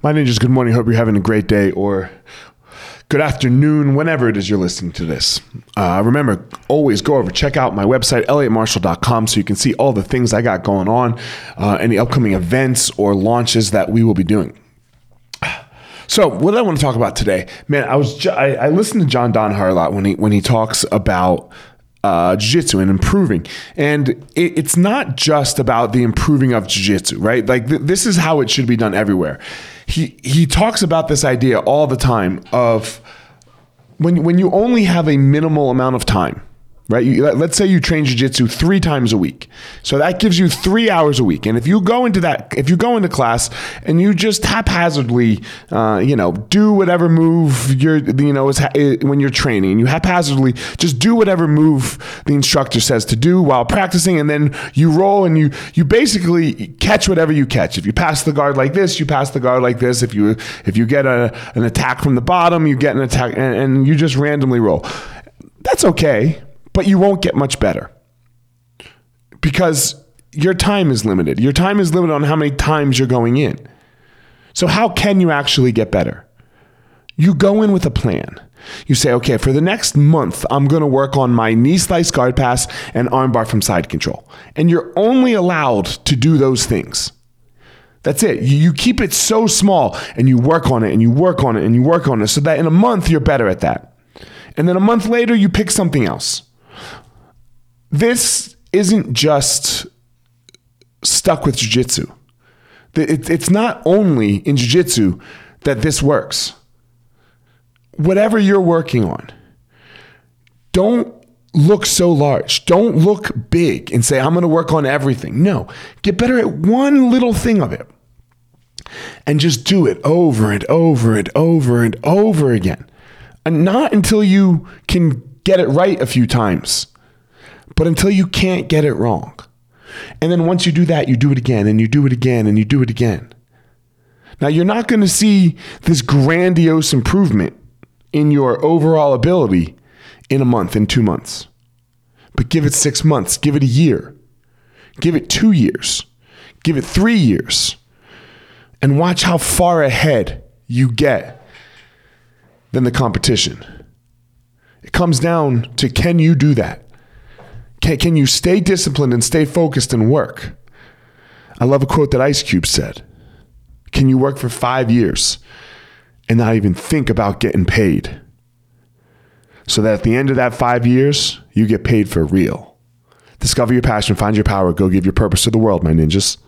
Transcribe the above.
My ninjas, good morning. Hope you're having a great day or good afternoon, whenever it is you're listening to this. Uh, remember, always go over, check out my website, elliottmarshall.com, so you can see all the things I got going on, uh, any upcoming events or launches that we will be doing. So, what I want to talk about today, man, I was ju- I, I listened to John Danaher a lot when he when he talks about uh, jiu-jitsu and improving and it, it's not just about the improving of jiu-jitsu right like th- this is how it should be done everywhere he he talks about this idea all the time of when when you only have a minimal amount of time right? You, let- let's say you train jujitsu three times a week. So that gives you three hours a week. And if you go into that, if you go into class and you just haphazardly, uh, you know, do whatever move you're, you know, is when you're training, you haphazardly just do whatever move the instructor says to do while practicing, and then you roll and you you basically catch whatever you catch. If you pass the guard like this, you pass the guard like this. If you if you get a, an attack from the bottom, you get an attack, and, and you just randomly roll. That's okay but you won't get much better because your time is limited. Your time is limited on how many times you're going in. So, how can you actually get better? You go in with a plan. You say, okay, for the next month, I'm going to work on my knee slice guard pass and armbar from side control. And you're only allowed to do those things. That's it. You you keep it so small and you work on it and you work on it and you work on it so that in a month you're better at that. And then a month later, you pick something else this isn't just stuck with jujitsu. It- It's not only in jujitsu that this works. Whatever you're working on, don't look so large. Don't look big and say, I'm going to work on everything. No, get better at one little thing of it and just do it over and over and over and over again. And not until you can get it right a few times but until you can't get it wrong. And then once you do that, you do it again and you do it again and you do it again. Now, you're not going to see this grandiose improvement in your overall ability in a month, in two months. But give it six months, give it a year, give it two years, give it three years, and watch how far ahead you get than the competition. It comes down to can you do that? Can, can you stay disciplined and stay focused and work? I love a quote that Ice Cube said Can you work for five years and not even think about getting paid? So that at the end of that five years, you get paid for real. Discover your passion, find your power, go give your purpose to the world, my ninjas.